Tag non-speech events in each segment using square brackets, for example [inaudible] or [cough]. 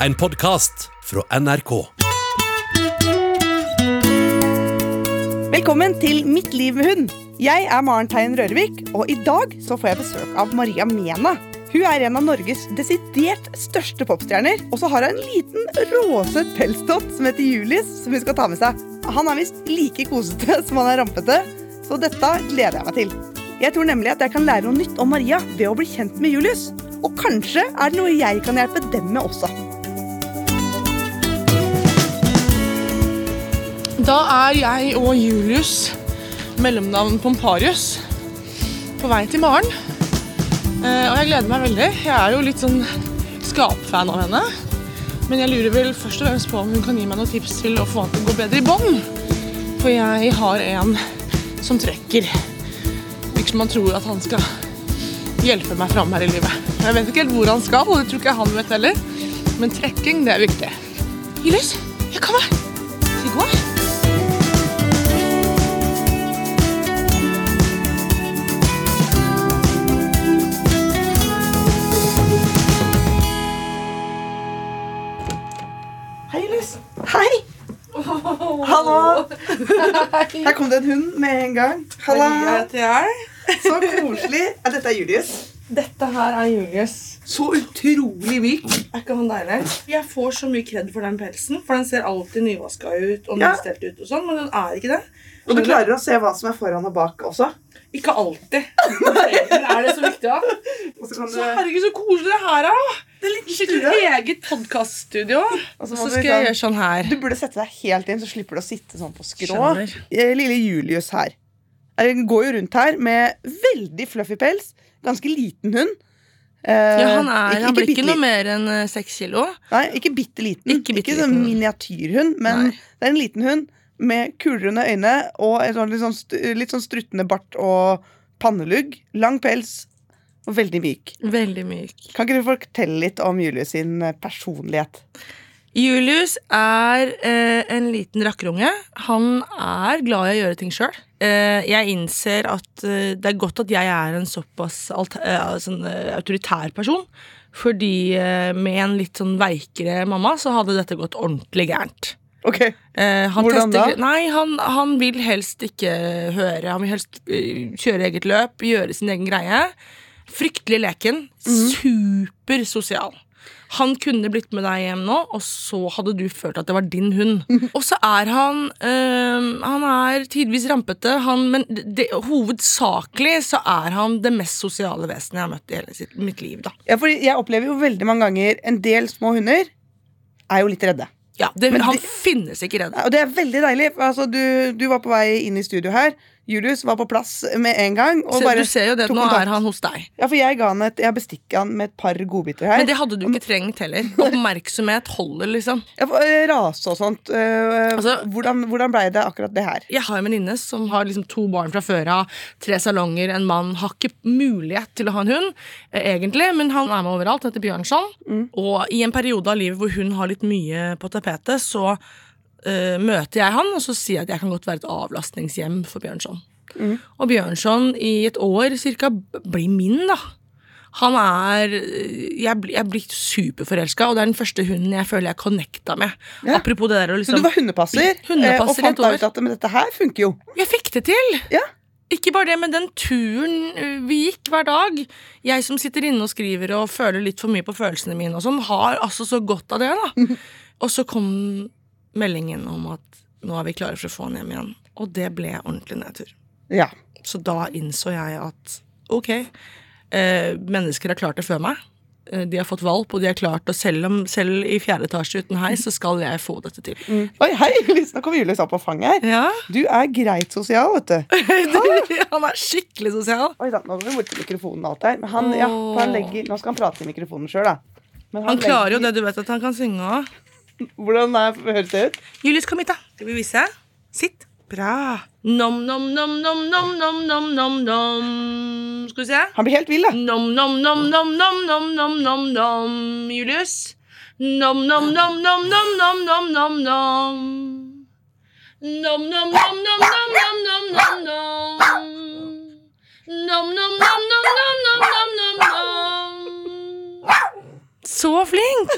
En podkast fra NRK. Velkommen til Mitt liv med hund. Jeg er Maren Tein Rørvik, og i dag så får jeg besøk av Maria Mena. Hun er en av Norges desidert største popstjerner, og så har hun en liten råsøt pelsdott som heter Julius, som hun skal ta med seg. Han er visst like kosete [laughs] som han er rampete, så dette gleder jeg meg til. Jeg tror nemlig at jeg kan lære noe nytt om Maria ved å bli kjent med Julius. Og kanskje er det noe jeg kan hjelpe dem med også. Da er jeg og Julius, mellomnavn Pomparius, på vei til Maren. Eh, og jeg gleder meg veldig. Jeg er jo litt sånn skapfan av henne. Men jeg lurer vel først og fremst på om hun kan gi meg noen tips til å få han til å gå bedre i bånd. For jeg har en som trekker. Virker som han tror at han skal hjelpe meg fram her i livet. Jeg vet ikke helt hvor han skal, og det tror ikke han vet heller. Men trekking, det er viktig. Julius, jeg kommer. Skal Her kom det en hund med en gang. Halla. Så koselig. Ja, dette er Julius. Dette her er Julius. Så utrolig myk. Er ikke han deilig? Jeg får så mye kred for den pelsen, for den ser alltid nyvaska ut og nystelt ut, og sånn, men den er ikke det. Og du klarer å se hva som er foran og bak også. Ikke alltid. [laughs] er det så viktig, da? Så herregud, så koselig det her er. det er litt Sitter eget podkaststudio. Og så skal jeg gjøre sånn her. Du burde sette deg helt inn, så slipper du å sitte sånn på skrå. Skjønner. Eh, Lille Julius her. Eh, Går jo rundt her med veldig fluffy pels. Ganske liten hund. Eh, Ja, han, er, han blir ikke noe mer enn eh, seks kilo. Nei, ikke bitte liten. Ikke bitte sånn miniatyrhund, men Nei. det er en liten hund med kulrunde øyne og sånn, litt, sånn, litt sånn struttende bart og pannelugg. Lang pels og veldig myk. Veldig myk. Kan ikke du fortelle litt om Julius sin eh, personlighet? Julius er eh, en liten rakkerunge. Han er glad i å gjøre ting sjøl. Eh, jeg innser at eh, det er godt at jeg er en såpass alt, eh, sånn, eh, autoritær person. Fordi med en litt sånn veikere mamma så hadde dette gått ordentlig gærent. Ok, Eh, han Hvordan da? Nei, han, han vil helst ikke høre. Han vil helst eh, kjøre eget løp, gjøre sin egen greie. Fryktelig leken. Supersosial. Han kunne blitt med deg hjem nå, og så hadde du følt at det var din hund. [laughs] Og så er han øh, Han er tidvis rampete, han, men det, hovedsakelig så er han det mest sosiale vesenet jeg har møtt i hele sitt, mitt liv. da ja, fordi Jeg opplever jo veldig mange ganger en del små hunder er jo litt redde. Ja, det, Men Han det- finnes ikke redd. Og det er veldig deilig. Altså, du, du var på vei inn i studio her. Julius var på plass med en gang. Og Se, bare du ser jo det, nå kontakt. er han hos deg. Ja, for jeg ga han et Jeg bestikket han med et par godbiter her. Men det hadde du ikke trengt heller. [laughs] Oppmerksomhet holder, liksom. Ja, for, eh, Rase og sånt. eh, Altså- hvordan hvordan blei det akkurat det her? Jeg har en venninne som har liksom to barn fra før av, tre salonger, en mann. Har ikke mulighet til å ha en hund, eh, egentlig, men han er med overalt. Heter Bjørnson. Og i en periode av livet hvor hun har litt mye på tapetet, så eh, møter jeg han, og så sier jeg at jeg kan godt være et avlastningshjem for Bjørnson. Og Bjørnson i et år cirka blir min, da. Han er Jeg, jeg blir superforelska, og det er den første hunden jeg føler jeg connecta med. Ja. Apropos det der å Så liksom du var hundepasser, Hundepasser eh, og fant ut at men dette her funker jo. Jeg fikk det til! Ja. Ikke bare det, men den turen vi gikk hver dag. Jeg som sitter inne og skriver og føler litt for mye på følelsene mine, og sånn, har altså så godt av det. da. [laughs] Og så kom meldingen om at nå er vi klare for å få han hjem igjen. Og det ble ordentlig nedtur. Ja. Så da innså jeg at ok, eh, mennesker har klart det før meg. Eh, De har fått valp, og de har klart det. Selv, om, selv i fjerde etasje uten heis, så skal jeg få dette til. Oi, hei, [laughs] nå kommer Julius opp på fanget her. Ja, Du er greit sosial, vet du. [laughs] Han er skikkelig sosial. Oi da, nå går vi bort til mikrofonen og alt her. Men han, ja, han legger, nå skal han prate i mikrofonen sjøl, da. Men Han klarer jo det, du vet at han kan synge òg. Hvordan er, høres det ut? Julius, kom hit, da. Skal vi vise? Sitt. Bra. Nom-nom-nom-nom-nom-nom-nom-nom. Skal vi se. Han blir helt vill, da. Nom-nom-nom-nom-nom-nom-nom-nom. Julius. Nom-nom-nom-nom-nom-nom-nom-nom. Nom-nom-nom-nom-nom-nom-nom-nom. Så flink!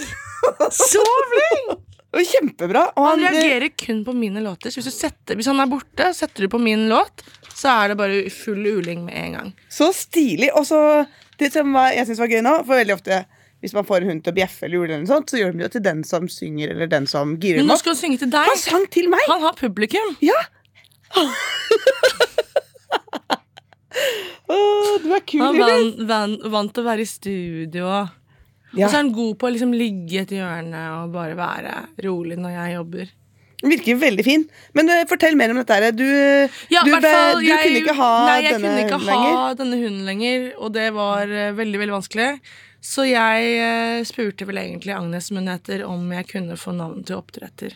Så flink! [laughs] Og Kjempebra. Og Han han, reagerer kun på mine låter. Så hvis, du setter, hvis han er borte, setter du på min låt, så er det bare full uling med en gang. Så stilig. Og så Det som jeg synes var gøy nå, for veldig ofte hvis man får en hund til å bjeffe, eller gjorde eller sånt, så gjør de det til den som synger, eller den som girer Men nå skal han synge til deg. Han sang til meg! Han har publikum. Ja! oh, du er kul, Han er vant, vant, vant å være i studio. Og så er han god på å liksom ligge i et hjørne og bare være rolig når jeg jobber. Den Virker veldig fin. Men uh, fortell mer om dette. her. Du, Ja, du, fall, du jeg- kunne ikke ha nei, jeg denne kunne ikke hunden ha lenger. denne hunden lenger, og det var uh, veldig veldig vanskelig. Så jeg uh, spurte vel egentlig Agnes heter, om jeg kunne få navn til oppdretter.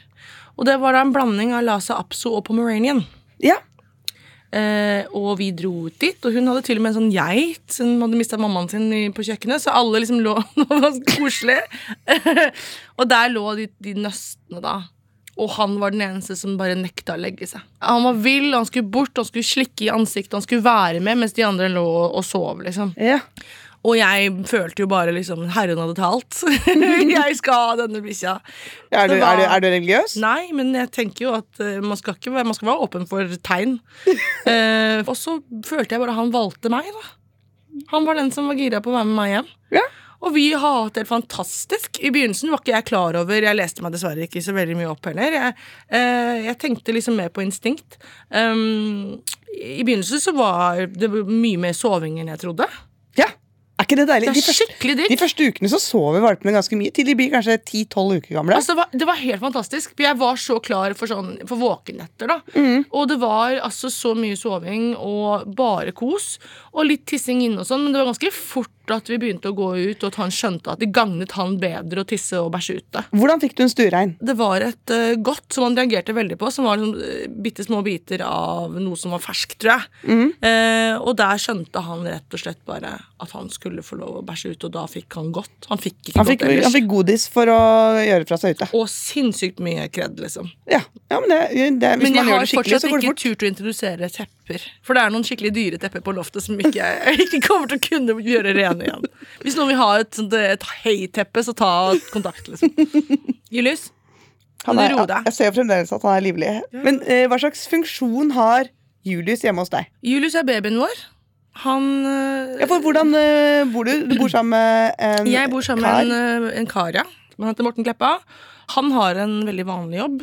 Og det var da en blanding av Lhasa Apso og Pomeranian. Ja. Eh, og vi dro ut dit, og hun hadde til og med en sånn geit som hadde mista mammaen sin på kjøkkenet, så alle liksom lå [laughs] Det var koselig. [laughs] og der lå de, de nøstene, da. Og han var den eneste som bare nekta å legge seg. Han var vill, han skulle bort, han skulle slikke i ansiktet, han skulle være med mens de andre lå og sov, liksom. ja. Og jeg følte jo bare liksom Herren hadde talt. [laughs] jeg skal ha denne bikkja. Er, du, er, er du religiøs? Nei, men jeg tenker jo at uh, man, skal ikke man skal være åpen for tegn. uh, [laughs] og så følte jeg bare han valgte meg, da. Han var den som var gira på å være med meg hjem. Ja. Og vi har hatt det fantastisk. I begynnelsen var ikke jeg klar over Jeg leste meg dessverre ikke så veldig mye opp heller. Jeg, eh, jeg tenkte liksom mer på instinkt. Um, I begynnelsen så var det mye mer soving enn jeg trodde. Ja. Er ikke det deilig? Det De første, de første ukene så sover valpene ganske mye, til de blir kanskje 10-12 uker gamle. Altså, det, var, det var helt fantastisk. Jeg var så klar for, sånn, for våkenetter. da Mm. Og det var altså så mye soving og bare kos. Og litt tissing inne og sånn, men det var ganske fort at vi begynte å gå ut, og at han skjønte at det gagnet han bedre å tisse og bæsje ute. Hvordan fikk du en stuerein? Det var et uh, godt som han reagerte veldig på, som var liksom, bitte små biter av noe som var ferskt, tror jeg. Mm. Uh, og der skjønte han rett og slett bare at han skulle få lov å bæsje ut, og da fikk han godt. Han fikk ikke Han fikk, godt ellers. han fikk godis for å gjøre fra seg ute. Og sinnssykt mye kred, liksom. Ja, ja men det, det, Hvis Men jeg man gjør har det skikkelig, fortsatt så går det ikke fort. turt å introdusere tepper. For det er noen skikkelig dyre tepper på loftet som ikke jeg [laughs] ikke kommer til å kunne gjøre rene igjen. Hvis noen vil ha et, sånt, et heiteppe, så ta kontakt, liksom. Julius? Han er, jeg ser fremdeles at han er livlig. Men eh, hva slags funksjon har Julius hjemme hos deg? Julius er babyen vår. Han øh, Ja, for hvordan eh, bor du? Du bor sammen med en Jeg bor sammen kar? med en, øh, en kar, ja. Han heter Morten Kleppa. Han har en veldig vanlig jobb.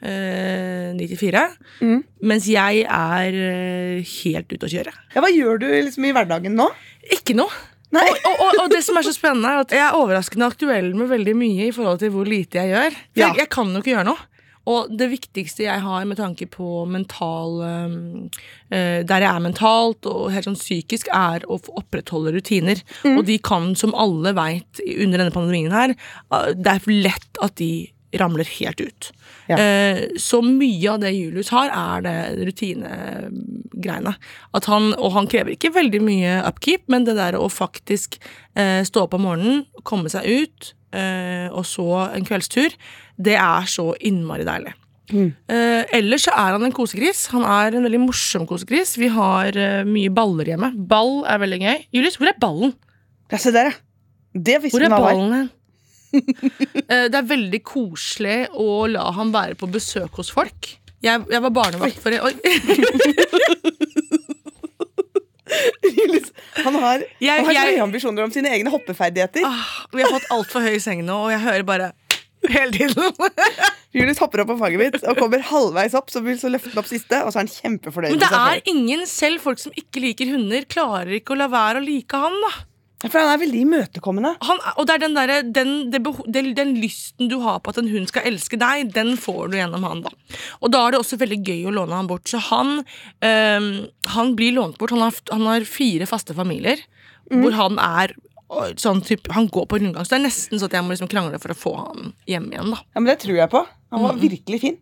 Eh, 9-4. Mm. Mens jeg er øh, helt ute å kjøre. Ja, hva gjør du liksom i hverdagen nå? Ikke noe. Og, og, og det som er så spennende, er at jeg er overraskende aktuell med veldig mye i forhold til hvor lite jeg gjør. For Ja. jeg, jeg kan jo ikke gjøre noe. Og det viktigste jeg har med tanke på mental øh, Der jeg er mentalt og helt sånn psykisk, er å opprettholde rutiner. Og de kan, som alle veit under denne pandemien her, øh, det er lett at de ramler helt ut. Ja. Eh, så mye av det Julius har, er det rutinegreiene. Han, og han krever ikke veldig mye upkeep, men det der å faktisk eh, stå opp om morgenen, komme seg ut, eh, og så en kveldstur, det er så innmari deilig. Eh, ellers så er han en kosegris. Han er en veldig morsom kosegris. Vi har eh, mye baller hjemme. Ball er veldig gøy. Julius, hvor er ballen? Ja, se der, ja. Det visste Hvor er ballen hen? Eh, det er veldig koselig å la han være på besøk hos folk. Jeg, jeg var barnevakt for Oi. [laughs] Han har, Jeg- han har jeg- høye ambisjoner om sine egne hoppeferdigheter. Ah, vi har fått altfor høy seng nå, og jeg hører bare hele tiden. [laughs] Julius hopper opp på fanget mitt og kommer halvveis opp, så vil så løfte opp siste, og så er han kjempefornøyd. Men det er ingen, selv folk som ikke liker hunder, klarer ikke å la være å like han. da For han er veldig imøtekommende. han, Og det er den, der, den, det beho- den, den lysten du har på at en hund skal elske deg, den får du gjennom han. da Og da er det også veldig gøy å låne han bort. Så han, øhm, han blir lånt bort. Han har, han har fire faste familier, hvor han er sånn typ, Han går på rundgang. Så det er nesten sånn at jeg må liksom krangle for å få han hjem igjen. da Ja, men Det tror jeg på. Han var virkelig fin.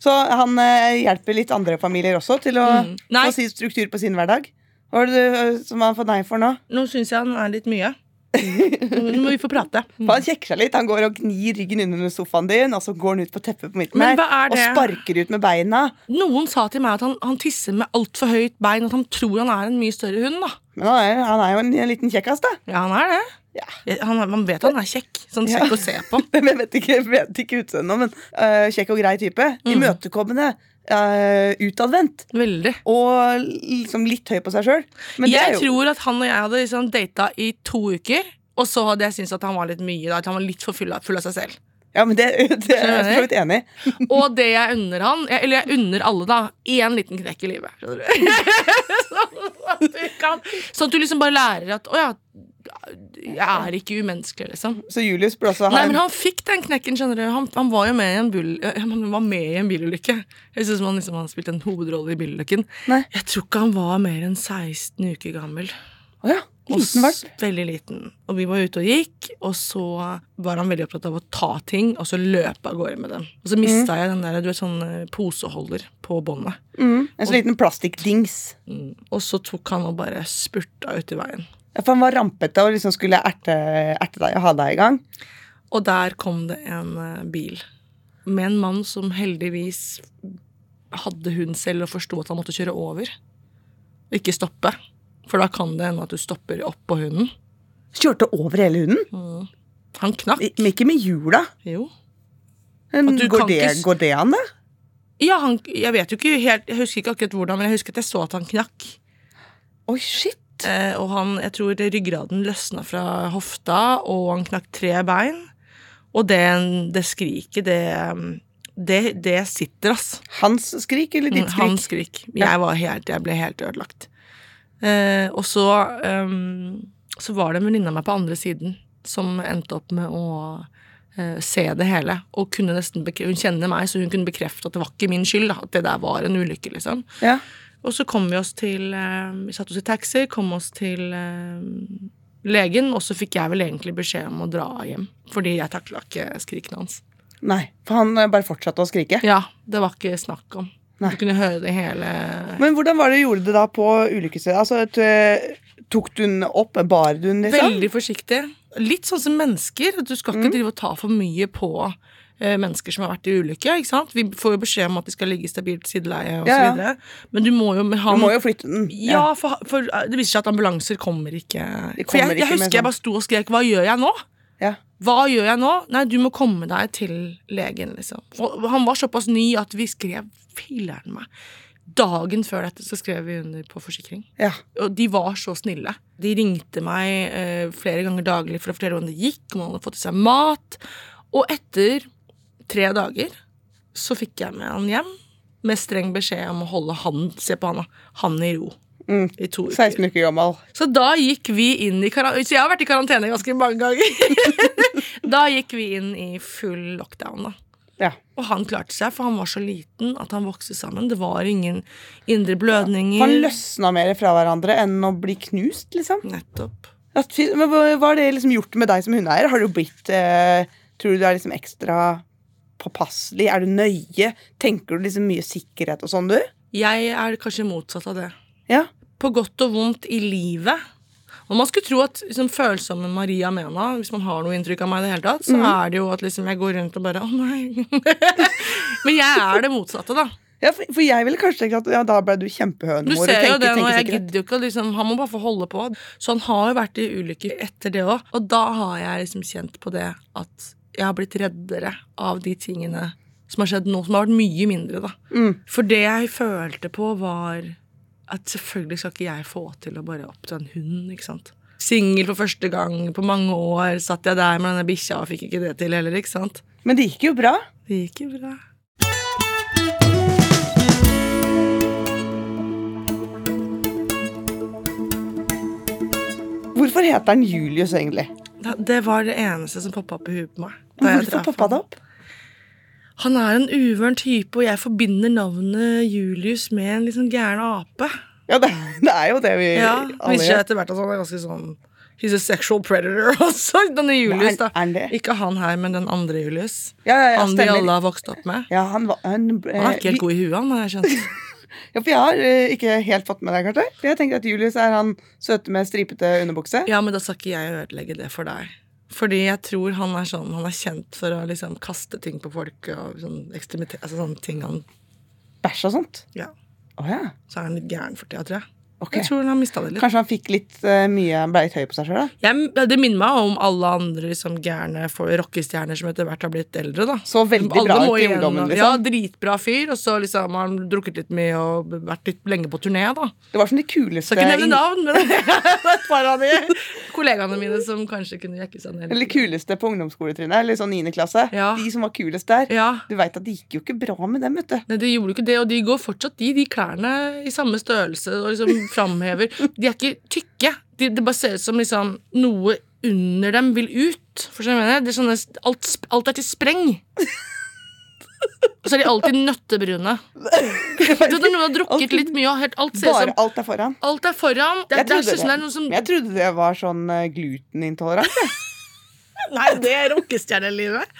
Så han eh, hjelper litt andre familier også til å Mm. Få si struktur på sin hverdag. Hva er det du, eh, som han fått nei for nå? Nå syns jeg han er litt mye. Nå må vi få prate. [laughs] For han kjekker seg litt. Han går og gnir ryggen under sofaen din, og så går han ut på teppet på midten Men her er og sparker ut med beina. Noen sa til meg at han, han tisser med altfor høyt bein, at han tror han er en mye større hund. da Men han er, han er jo en, en liten kjekkas, da. Ja, han er det. Ja. Han, man vet han er kjekk. Sånn Ja. kjekk å se på. [laughs] Jeg vet ikke, vet ikke utseendet, men uh, kjekk og grei type. Mm. Imøtekommende. Uh, utadvendt. Veldig. Og liksom litt høy på seg sjøl. Jeg jo tror at han og jeg hadde liksom data i to uker, og så hadde jeg syntes at han var litt mye. Da, at han var litt for full av, full av seg selv. Ja, men det, [laughs] det er jeg for så vidt enig i. Og det jeg unner han, jeg- eller jeg unner alle, da, én liten knekk i livet. [laughs] Sånn, at du kan, sånn at du liksom bare lærer at å ja, jeg er ikke umenneskelig, liksom. Så Julius burde også ha Nei, men han fikk den knekken, skjønner du. Han, han var jo med i en, bil, han var med i en bilulykke. Jeg synes han liksom han spilte en hovedrolle i bilulykken. Jeg tror ikke han var mer enn 16 uker gammel. Oh, ja. Liten valp. Veldig liten. Og vi var ute og gikk, og så var han veldig opptatt av å ta ting, og så løpe av gårde med dem. Og så mista jeg den der, du vet, sånn eh, poseholder på båndet. Mm, en sånn liten plastikkdings. Mm. Og så tok han og bare spurta ut i veien. For han var rampete og liksom skulle erte, erte deg og ha deg i gang. Og der kom det en eh, bil med en mann som heldigvis hadde hun selv og forsto at han måtte kjøre over. Og ikke stoppe. For da kan det hende at du stopper oppå hunden. Kjørte over hele hunden. Han knakk. Men ikke med hjula. Jo. Men Går det, ikke går det an, da? Ja, han, jeg vet jo ikke helt Jeg husker ikke akkurat hvordan, men jeg husker at jeg så at han knakk. Oi, shit. Eh, og han, jeg tror ryggraden løsna fra hofta, og han knakk tre bein. Og det, det skriket, det, det, det sitter, ass. Hans skrik eller ditt skrik? Hans skrik. Jeg, var helt, jeg ble helt ødelagt. Eh, og så, um, så var det en venninne av meg på andre siden som endte opp med å eh, se det hele. Og Hun kjenner meg, så hun kunne bekrefte at det var ikke min skyld. Da, at det der var en ulykke, liksom. Ja. Og så kom vi oss til eh, Vi satte oss i taxi, kom oss til eh, legen, og så fikk jeg vel egentlig beskjed om å dra hjem. Fordi jeg takla ikke skrikene hans. Nei, for han eh, bare fortsatte å skrike. Ja, det var ikke snakk om. Nei. Du kunne høre det hele Men hvordan var det du gjorde det da på ulykkesstedet? Altså, tok du den opp? Bar du den, liksom? Veldig forsiktig. Litt sånn som mennesker. Du skal ikke drive og ta for mye på eh, mennesker som har vært i ulykke. ikke sant? Vi får jo beskjed om at de skal ligge i stabilt sideleie og Ja, så ja. Men du må jo med Du må jo flytte den. ja, for, for eh, det viser seg at ambulanser kommer ikke Kommer For jeg, jeg ikke husker jeg sånn- bare sto og skrek 'hva gjør jeg nå'? Ja. Hva gjør jeg nå? Nei, du må komme deg til legen, liksom. Og han var såpass ny at vi skrev filler'n meg. Dagen før dette så skrev vi under på forsikring. Ja. Og de var så snille. De ringte meg eh, flere ganger daglig for å fortelle hvordan det gikk, om han hadde fått i seg mat. Og etter tre dager så fikk jeg med han hjem med streng beskjed om å holde han Se på han. Han i ro. Mm. I to uker. 16 uker gammel. Så da gikk vi inn i karantene Så jeg har vært i karantene ganske mange ganger. [laughs] da gikk vi inn i full lockdown, da. Ja. Og han klarte seg, for han var så liten at han vokste sammen. Det var ingen indre blødninger. Han løsna mer fra hverandre enn å bli knust, liksom. Nettopp. At, men hva har det liksom gjort med deg som hundeeier? Har du blitt eh, Tror du du er liksom ekstra påpasselig? Er du nøye? Tenker du liksom mye sikkerhet og sånn, du? Jeg er kanskje motsatt av det. Ja. På godt og vondt i livet. Og man skulle tro at liksom, følsomme Maria Mena, hvis man har noe inntrykk av meg, i det hele tatt, så er det jo at liksom, jeg går rundt og bare Å, nei. [laughs] Men jeg er det motsatte, da. Ja, for, for jeg ville kanskje tenkt at ja, da ble du kjempehønemor. Du ser jo det nå, jeg gidder jo ikke liksom Han må bare få holde på. Så han har jo vært i ulykker etter det òg. Og da har jeg liksom kjent på det at jeg har blitt reddere av de tingene som har skjedd nå, som har vært mye mindre, da. Mm. For det jeg følte på, var at selvfølgelig skal ikke jeg få til å bare oppdra en hund, ikke sant. Singel for første gang på mange år, satt jeg der med denne bikkja og fikk ikke det til heller, ikke sant. Men det gikk jo bra. Det gikk jo bra. Hvorfor heter han Julius, egentlig? Det var det eneste som poppa opp i huet på meg. Hvorfor poppa det opp? Han er en uvøren type, og jeg forbinder navnet Julius med en litt sånn gæren ape. Ja, det, det er jo det vi Ja, alle Viser seg etter hvert at han er ganske sånn He's a sexual predator [laughs] også, denne Julius. da. Er- er? Ikke han her, men den andre Julius. Ja, ja, han vi alle har vokst opp med. Ja, han, var- han, Han er ikke helt god i huet, han, har jeg skjønt. [laughs] Ja, for jeg har uh, ikke helt fått med deg, kanskje. For jeg tenker at Julius er han søte med stripete underbukse. Ja, men da skal ikke jeg ødelegge det for deg. Fordi jeg tror han er sånn Han er kjent for å liksom kaste ting på folk og sånn ekstremitet Altså sånne ting han Bæsj og sånt. Ja. Oh, ja. Så er han litt gæren for tida, tror jeg. Ok. Jeg tror han har mista det litt. Kanskje han fikk litt uh, mye ble litt høy på seg sjøl. Det minner meg om alle andre liksom, gærne rockestjerner som etter hvert har blitt eldre. da Så veldig Alle bra ut i ungdommen, liksom. Ja, dritbra fyr, og så liksom har han drukket litt mye og vært litt lenge på turné. da Det var som de kuleste Skal ikke nevne navn, men [laughs] det et par av de kollegaene mine som kanskje kunne jekke seg ned Eller de kuleste på ungdomsskoletrinnet, eller sånn 9. klasse. Ja. De som var kulest der. Ja, Du veit at det gikk jo ikke bra med dem, vet du. Nei, de gjorde ikke det, og de går fortsatt de, de klærne i samme størrelse og liksom framhever. De er ikke tykke. De, det bare ser ut som liksom noe under dem vil ut. For sånn mener jeg sånne, alt, alt er til spreng. Og så er de alltid nøttebrune. Du Når noen har drukket litt mye, og helt, alt ser Bare som alt er foran. Alt er foran. Det, Jeg trodde det, det er som jeg trodde det var sånn eh, glutenintolerant. [laughs] Nei, det er rockestjernelivet.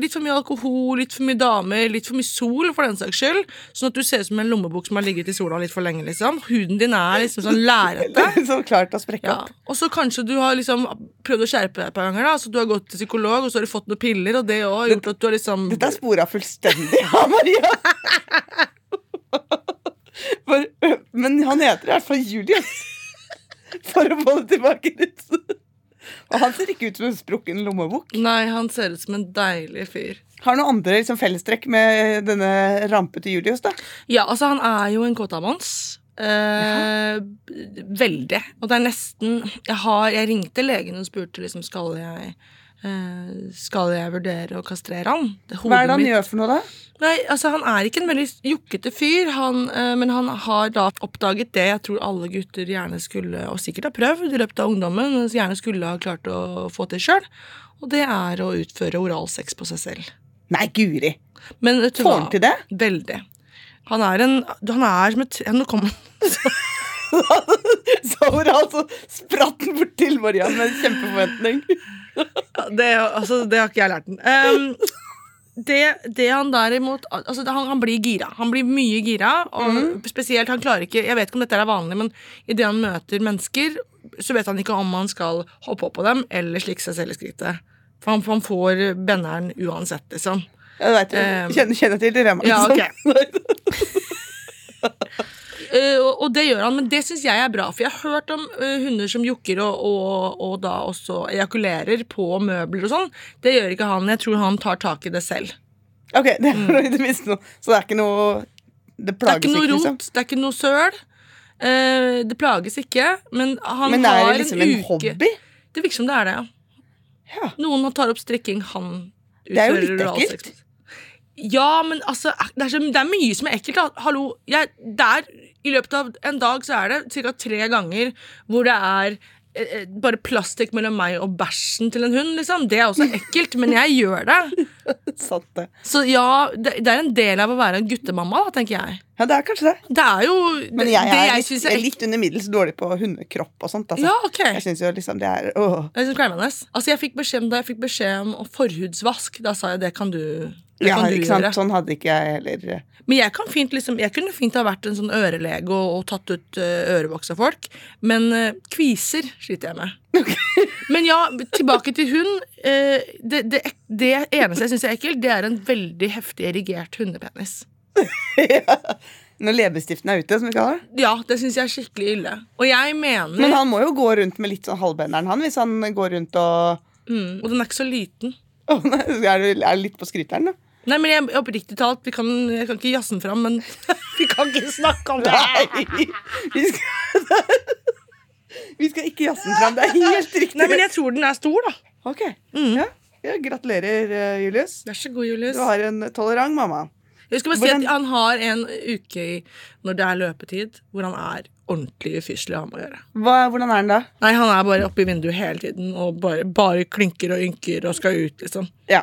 Litt for mye alkohol, litt for mye damer, litt for mye sol, for den saks skyld. Sånn at du ser ut som en lommebok som har ligget i sola litt for lenge. liksom Huden din er liksom sånn lærete. [laughs] så klart å sprekke Ja. opp. Og så kanskje du har liksom prøvd å skjerpe deg et par ganger. da Så du har gått til psykolog, og så har du fått noen piller, og det òg har gjort at du har liksom Dette er spora fullstendig [laughs] av Maria. For, men han heter i hvert fall Julius. For å få det tilbake litt. Og han ser ikke ut som en sprukken lommebok. Nei, han ser ut som en deilig fyr. Har noen andre liksom, fellestrekk med denne rampete Julius, da? Ja, altså, han er jo en kåtamons. Eh, veldig. Og det er nesten Jeg, har, jeg ringte legen og spurte liksom skal jeg Skal jeg vurdere å kastrere han. Det Hva er det han mitt- gjør for noe, da? Nei, altså Han er ikke en veldig jokkete fyr, han, eh, men han har da oppdaget det jeg tror alle gutter gjerne skulle, og sikkert har prøvd i løpet av ungdommen, gjerne skulle ha klart å få til sjøl. Og det er å utføre oralsex på seg selv. Nei, guri. Men vet du Får han til det? Veldig. Han er en Han er som et Nå kommer Så oralt, så spratt han bort til Mariann med en kjempeforventning. Det, altså, det har ikke jeg lært den. Um, det, det han derimot altså, han, han blir gira. Han blir mye gira. Og spesielt, han klarer ikke Jeg vet ikke om dette er vanlig, men idet han møter mennesker, så vet han ikke om han skal hoppe opp på dem eller slikke seg selv i skrittet. For han, han får benneren uansett, liksom. Jeg vet, Um, kjenner, kjenner til dilemmaet. Ja, liksom. [laughs] [laughs] Eh, og, det gjør han, men det syns jeg er bra. For jeg har hørt om eh, hunder som jokker og, og, og da også ejakulerer på møbler og sånn. Det gjør ikke han. Jeg tror han tar tak i det selv. Ok, det er mm. det minste noe. Så det er ikke noe Det Det er ikke noe rot, liksom. det er ikke noe søl. Uh, det plages ikke, men han Men er det liksom en, hobby? Det virker som det er det, ja. Ja. Noen tar opp strikking, han Det er jo litt ekkelt. Ja, men altså det er, så, det er mye som er ekkelt. Hallo, jeg, det er, I løpet av en dag så er det ca. tre ganger hvor det er eh, eh, bare plastikk mellom meg og bæsjen til en hund. liksom. Det er også ekkelt, men jeg gjør det. [laughs] Så ja, det, det er en del av å være en guttemamma, da, tenker jeg. Ja, det er kanskje det. Det er jo Men jeg det er, jeg litt, er litt under middels dårlig på hundekropp og sånt. Altså. Ja, ok. Jeg syns jo liksom det er åh. Jeg synes. Altså, jeg fikk beskjed om det, jeg fikk beskjed om forhudsvask. Da sa jeg det kan du, det Ja, kan du gjøre. Sånn hadde ikke jeg heller. Men jeg, kan fint, liksom, jeg kunne fint ha vært en sånn ørelege og, og tatt ut uh, ørevoks av folk. Men uh, kviser sliter jeg med. Men ja, tilbake til hund. Uh, det, det, det eneste jeg syns er ekkelt, det er en veldig heftig erigert hundepenis. [laughs] Når leppestiften er ute, som vi kaller det. Ja, det syns jeg er skikkelig ille. Og jeg mener Men han må jo gå rundt med litt sånn halvbenderen, han, hvis han går rundt og mm, Og den er ikke så liten. [laughs] Nei, Er det litt på skryteren, da? Nei, men jeg, oppriktig talt, vi kan, jeg kan ikke jazze den fram, men [laughs] vi kan ikke snakke om det. Nei! Vi skal, vi skal ikke jazze den fram. Det er helt riktig. Nei, men jeg tror den er stor, da. Ok. Ja. ja, gratulerer, eh, Julius. Vær så god, Julius. Du har en tolerant mamma. Jeg skal bare si Hvordan- at Han har en uke i, når det er løpetid, hvor han er ordentlig ufyselig å ha med å gjøre. Hva, hvordan er han da? Nei, Han er bare oppe i vinduet hele tiden og bare, bare klinker og ynker og skal ut, liksom. Ja.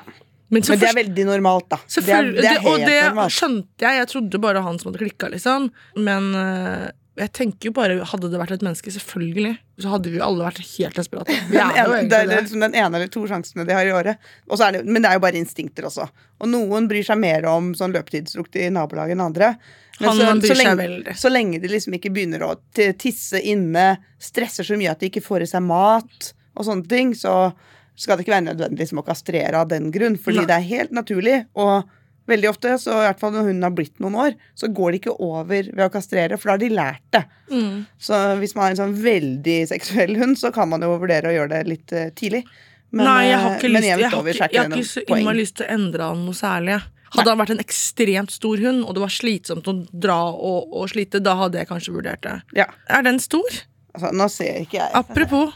Men, Men det er veldig normalt, da. Det er, det er det- Og det normalt. skjønte jeg. Jeg trodde bare han som hadde klikka, liksom. Men øh, Jeg tenker jo bare, Hadde det vært et menneske, selvfølgelig, så hadde vi jo alle vært helt desperate. [laughs] Vi er jo det er liksom den ene eller to sjansene de har i året. Det, men det er jo bare instinkter også. Og noen bryr seg mer om sånn løpetidslukt i nabolaget enn andre. Men så, så, lenge, så lenge de liksom ikke begynner å tisse inne, stresser så mye at de ikke får i seg mat og sånne ting, så skal det ikke være nødvendig liksom, å kastrere av den grunn. Fordi Nei. det er helt naturlig. Og veldig ofte, så i hvert fall når hunden har blitt noen år, så går det ikke over ved å kastrere, for da har de lært det. Mm. Så hvis man har en sånn veldig seksuell hund, så kan man jo vurdere å gjøre det litt eh, tidlig. Men, Nei, jeg har eh, ikke lyst, jeg har ikke, jeg har ikke så innmari lyst til å endre han noe særlig. Hadde Hadde han vært en ekstremt stor hund, og det var slitsomt å dra og, og slite, da hadde jeg kanskje vurdert det. Ja, Er den stor? altså, nå ser ikke jeg Apropos.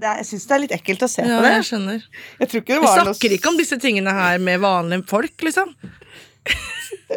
Det er, Jeg syns det er litt ekkelt å se Ja, på det. jeg skjønner. Jeg det Vi snakker noe ikke om disse tingene her med vanlige folk, liksom.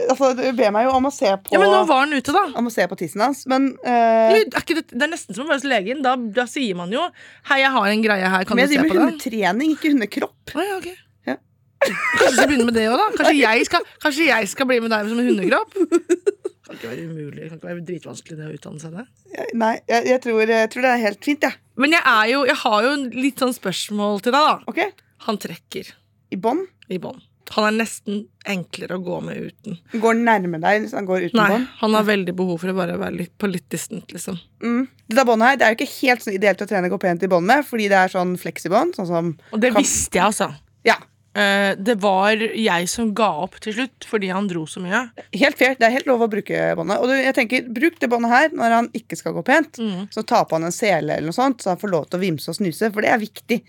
altså, Du ber meg jo om å se på Ja, Men nå var han ute, da. Om å se på tissen hans, men eh, Er ikke det, det er nesten som å være hos legen. Da, da sier man jo 'Hei, jeg har en greie her, kan Men du jeg driver med den?' hundetrening, ikke hundekropp. Ah, ja, okay. Ja. Kanskje vi skal begynne med det òg, da? Kanskje jeg, skal, kanskje jeg skal bli med deg som en hundekropp? Kan ikke være umulig, Det kan ikke være dritvanskelig det å utdanne seg det. Nei, jeg, jeg, tror, jeg tror det er helt fint, jeg. Men jeg, er jo, jeg har jo litt sånn spørsmål til deg, da. Okay. Han trekker I bånd. i bånd. Han er nesten enklere å gå med uten. Går nærme deg hvis han går uten Nei, bånd. han har veldig behov for å bare være litt på litt distant, liksom. Mm. Dette båndet her det er jo ikke helt sånn ideelt å trene gå pent i bånd med, fordi det er sånn fleksibånd. Sånn som Og det Kan- visste jeg, altså. Ja, det var jeg som ga opp til slutt fordi han dro så mye. Helt fair. Det er helt lov å bruke båndet. Og jeg tenker, Bruk det båndet her når han ikke skal gå pent. Mm. Så ta på han en sele eller noe sånt, så han får lov til å vimse og snuse, for det er viktig.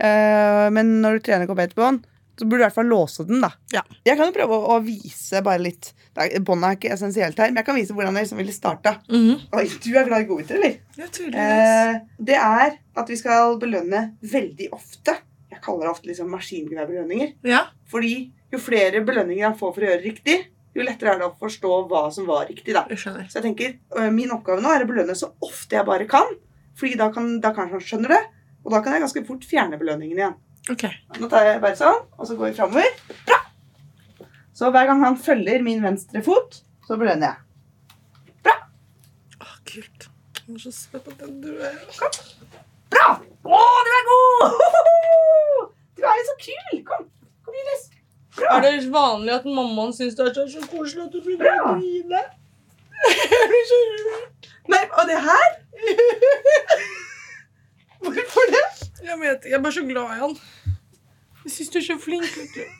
Eh, men når du trener gå pent bånd, så burde du i hvert fall låse den. da Ja. Jeg kan jo prøve å, å vise bare litt Båndet er ikke essensielt her, men jeg kan vise hvordan jeg liksom ville starta. Oi, du er glad i godbiter, eller? Ja. Eh, det er at vi skal belønne veldig ofte. Jeg kaller det ofte liksom maskingeværbelønninger. ja. Fordi jo flere belønninger han får for å gjøre riktig, jo lettere er det å forstå hva som var riktig. da. Jeg. Så jeg tenker, Min oppgave nå er å belønne så ofte jeg bare kan. Fordi da, kan, da kanskje han skjønner det, og da kan jeg ganske fort fjerne belønningen igjen. Okay. Nå tar jeg bare sånn, og så går vi framover. Bra! Så hver gang han følger min venstre fot, så belønner jeg. Bra! Å, kult. Jeg er så søt at den du er. Kom. Bra! Å, du er god! [laughs] Kul! Kom, kom Julius. Bra. Er det vanlig at mammaen syns det er så, koselig at du [laughs] blir? Jeg så rørt. Nei, og det her? [laughs] Hvorfor det? Jeg vet ikke, jeg er bare så glad i han. Jeg syns du er så flink. vet du.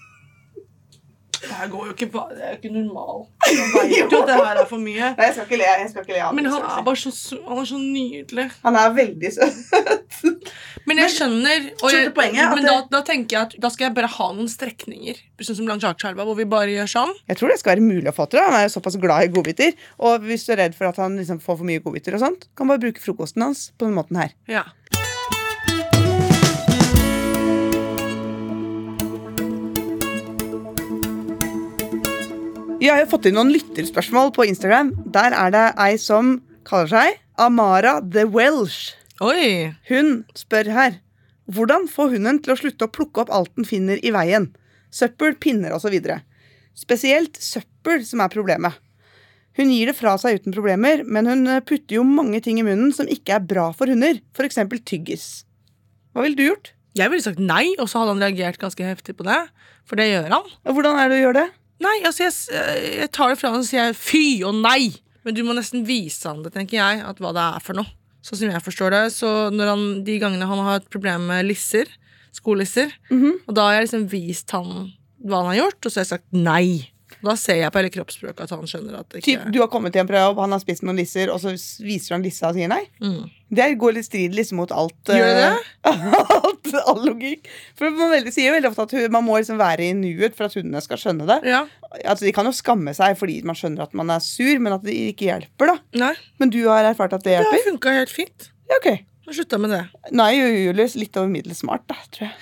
Det her går jo ikke på Det er jo ikke normal. [laughs] Jeg vet jo at det her er for mye. Nei, jeg skal ikke le. Jeg skal ikke le av Men han er bare så, han er så nydelig. Han er veldig søt. [laughs] Men jeg skjønner og jeg, poenget, Men da, da tenker jeg at da skal jeg bare ha noen strekninger. Sånn som langs Akerselva, hvor vi bare gjør sånn. Jeg tror det skal være mulig å få til. Han er jo såpass glad i godbiter. Og hvis du er redd for at han liksom får for mye godbiter, og sånt, kan bare bruke frokosten hans på den måten her. Ja. Vi har fått inn noen lytterspørsmål på Instagram. Der er det ei som kaller seg Amara the Welsh. Oi! Hun spør her hvordan få hunden til å slutte å plukke opp alt den finner i veien. Søppel, pinner osv. Spesielt søppel som er problemet. Hun gir det fra seg uten problemer, men hun putter jo mange ting i munnen som ikke er bra for hunder, f.eks. tyggis. Hva ville du gjort? Jeg ville sagt nei, og så hadde han reagert ganske heftig på det. For det gjør han. Og hvordan er det du gjør det? Nei, altså jeg, jeg tar det fra ham og sier fy og nei. Men du må nesten vise han det, tenker jeg, at hva det er for noe. Sånn som jeg forstår det. Så når han, de gangene han har et problem med lisser, skolisser, og da har jeg liksom vist han hva han har gjort, og så har jeg sagt nei. Da ser jeg på hele kroppsspråket at han skjønner at det Typ, ikke du har kommet til en jobb, han har spist noen lisser, og så viser han lissa og sier nei? mm. Det går litt strid liksom mot alt Gjør det eh, [laughs] alt, All logikk. For man veldig, sier veldig ofte at man må liksom være i nuet for at hundene skal skjønne det. Ja. Altså, De kan jo skamme seg fordi man skjønner at man er sur, men at det ikke hjelper. da Nei, Men du har erfart at det hjelper? det har funka helt fint. Ja, ok slutta med det. Nei, Julius litt over middels smart, da, tror jeg.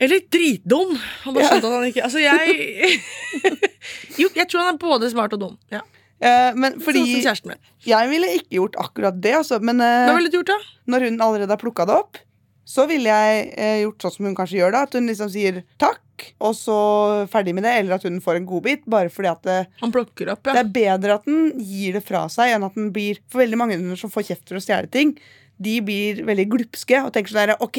Eller dritdum. Han bare skjønte at han ikke Altså, jeg [laughs] Jo, jeg tror han er både smart og dum. Ja. Eh, men fordi Sånn. Jeg ville ikke gjort akkurat det, altså. Men eh, Hva ville du gjort, da? når hun allerede har plukka det opp, så ville jeg eh, gjort sånn som hun kanskje gjør, da. At hun liksom sier takk, og så ferdig med det, eller at hun får en godbit, bare fordi at det, Han plukker opp, det er bedre at den gir det fra seg, enn at den blir For veldig mange hunder som får kjeft for å stjele ting, de blir veldig glupske og tenker sånn OK,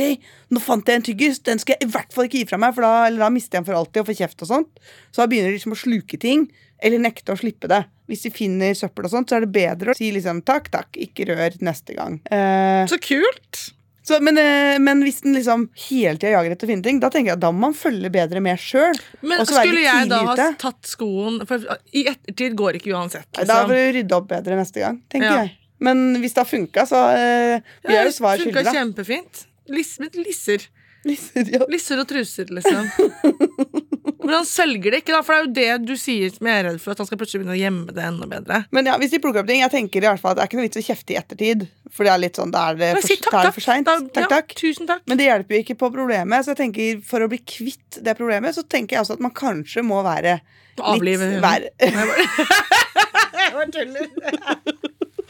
nå fant jeg en tyggis, den skal jeg i hvert fall ikke gi fra meg, for da, eller da mister jeg den for alltid og får kjeft og sånt. Så da begynner de liksom å sluke ting, eller nekte å slippe det. Hvis de finner søppel og sånt, så er det bedre å si liksom takk, takk, ikke rør neste gang. Eh, Så kult! så, men, eh, men hvis den liksom hele tida jager etter å finne ting, da tenker jeg at da må man følge bedre med sjøl. Men skulle jeg da ha tatt skoen For i ettertid går ikke uansett. Da Liksom. får du rydde opp bedre neste gang, tenker Ja. jeg. Men hvis det har funka, så eh, blir jeg jo svar funka skyldig, da. kjempefint. Liss, med lisser. Ja. Lisser og truser, liksom. [laughs] Men han selger det ikke, da, for det er jo det du sier som jeg er redd for. At han skal plutselig begynne å gjemme det enda bedre. Men ja, hvis de plukker opp ting, jeg tenker i hvert fall at det er ikke noe vits å kjefte i ettertid. For det er litt sånn, da er det for, takk, er det takk. for seint. Takk, Takk, ja. Tusen takk. Men det hjelper jo ikke på problemet. Så jeg tenker for å bli kvitt det problemet, så tenker jeg også at man kanskje må være Avlive hunden. [laughs] [laughs] Jeg bare tuller.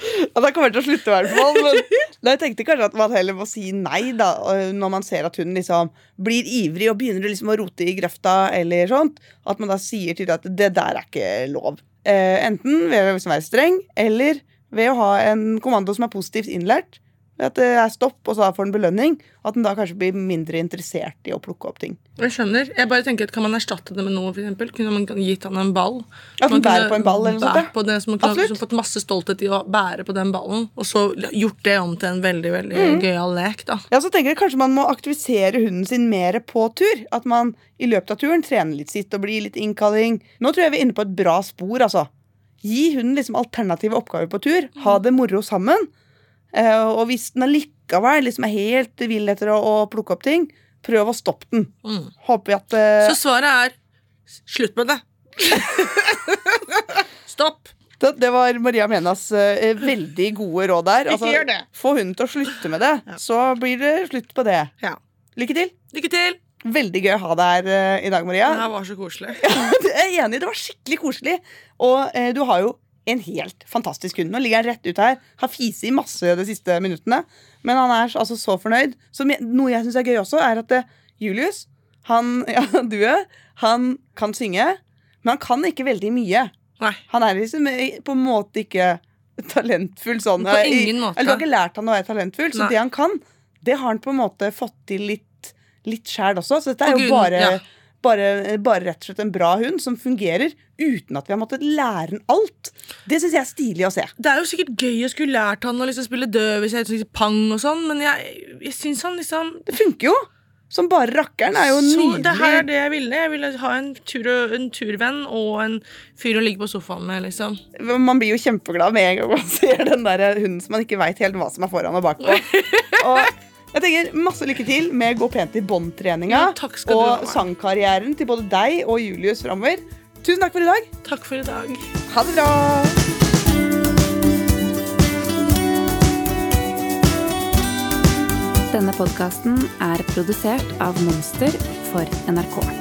[laughs] Ja, det kommer til å slutte, i hvert fall. Men jeg tenkte kanskje at man heller må si nei, da, når man ser at hun liksom blir ivrig og begynner liksom å rote i grøfta, eller sånt. At man da sier til at det der er ikke lov. Eh, enten ved å liksom være streng, eller ved å ha en kommando som er positivt innlært. At det er stopp, og så får den belønning. At den da kanskje blir mindre interessert i å plukke opp ting. Jeg skjønner. Jeg bare tenker at Kan man erstatte det med noe? For eksempel? Kunne man gitt han en ball? At Man bærer på en ball eller noe. På det, så man kunne fått masse stolthet i å bære på den ballen, og så gjort det om til en veldig veldig Mm. gøyal lek. da Ja, så tenker jeg Kanskje man må aktivisere hunden sin mer på tur. At man i løpet av turen trener litt sitt og blir litt innkalling. Nå tror jeg vi er inne på et bra spor. altså. Gi hunden liksom alternative oppgaver på tur. Ha det moro sammen. Eh, og hvis den allikevel liksom er helt vill etter å, å plukke opp ting, prøv å stoppe den. Mm. Håper vi at uh... Så svaret er slutt med det. [laughs] Stopp. det, det var Maria Menas uh, veldig gode råd der. Altså. Få hunden til å slutte med det, så blir det slutt på det. Ja. Lykke til. Lykke til. Veldig gøy å ha deg her uh, i dag, Maria. Det var så koselig. [laughs] Jeg er enig, det var skikkelig koselig. Og uh, du har jo en helt fantastisk hund. Nå ligger han rett ut her. Har fise i masse de siste minuttene. Men han er altså så fornøyd. Så noe jeg syns er gøy også, er at eh, Julius, han, [laughs] ja, due, han kan synge, men han kan ikke veldig mye. Nei. Han er liksom eh, på en måte ikke talentfull sånn. På eh, ingen måte. Eller du har ikke lært han å være talentfull, så Nei. det han kan, det har han på en måte fått til litt, litt sjæl også. Så dette er jo grunn- bare ja. Bare, bare rett og slett en bra hund som fungerer uten at vi har måttet lære den alt. Det syns jeg er stilig å se. Det er jo sikkert gøy å skulle lært han å liksom spille døv hvis jeg liksom pang og sånn, men jeg, jeg syns han liksom Det funker jo! Som bare rakkeren. er jo Så det her er det jeg ville. Jeg ville ha en, tur, en turvenn og en fyr å ligge på sofaen med, liksom. Man blir jo kjempeglad med en gang man [laughs] ser den der hunden som man ikke veit helt hva som er foran og bakpå. [laughs] Og jeg tenker Masse lykke til med Gå pent i bånd-treninga Ja, og sangkarrieren til både deg og Julius framover. Tusen takk for i dag. Takk for i dag. Ha det bra. Denne podkasten er produsert av Monster for NRK.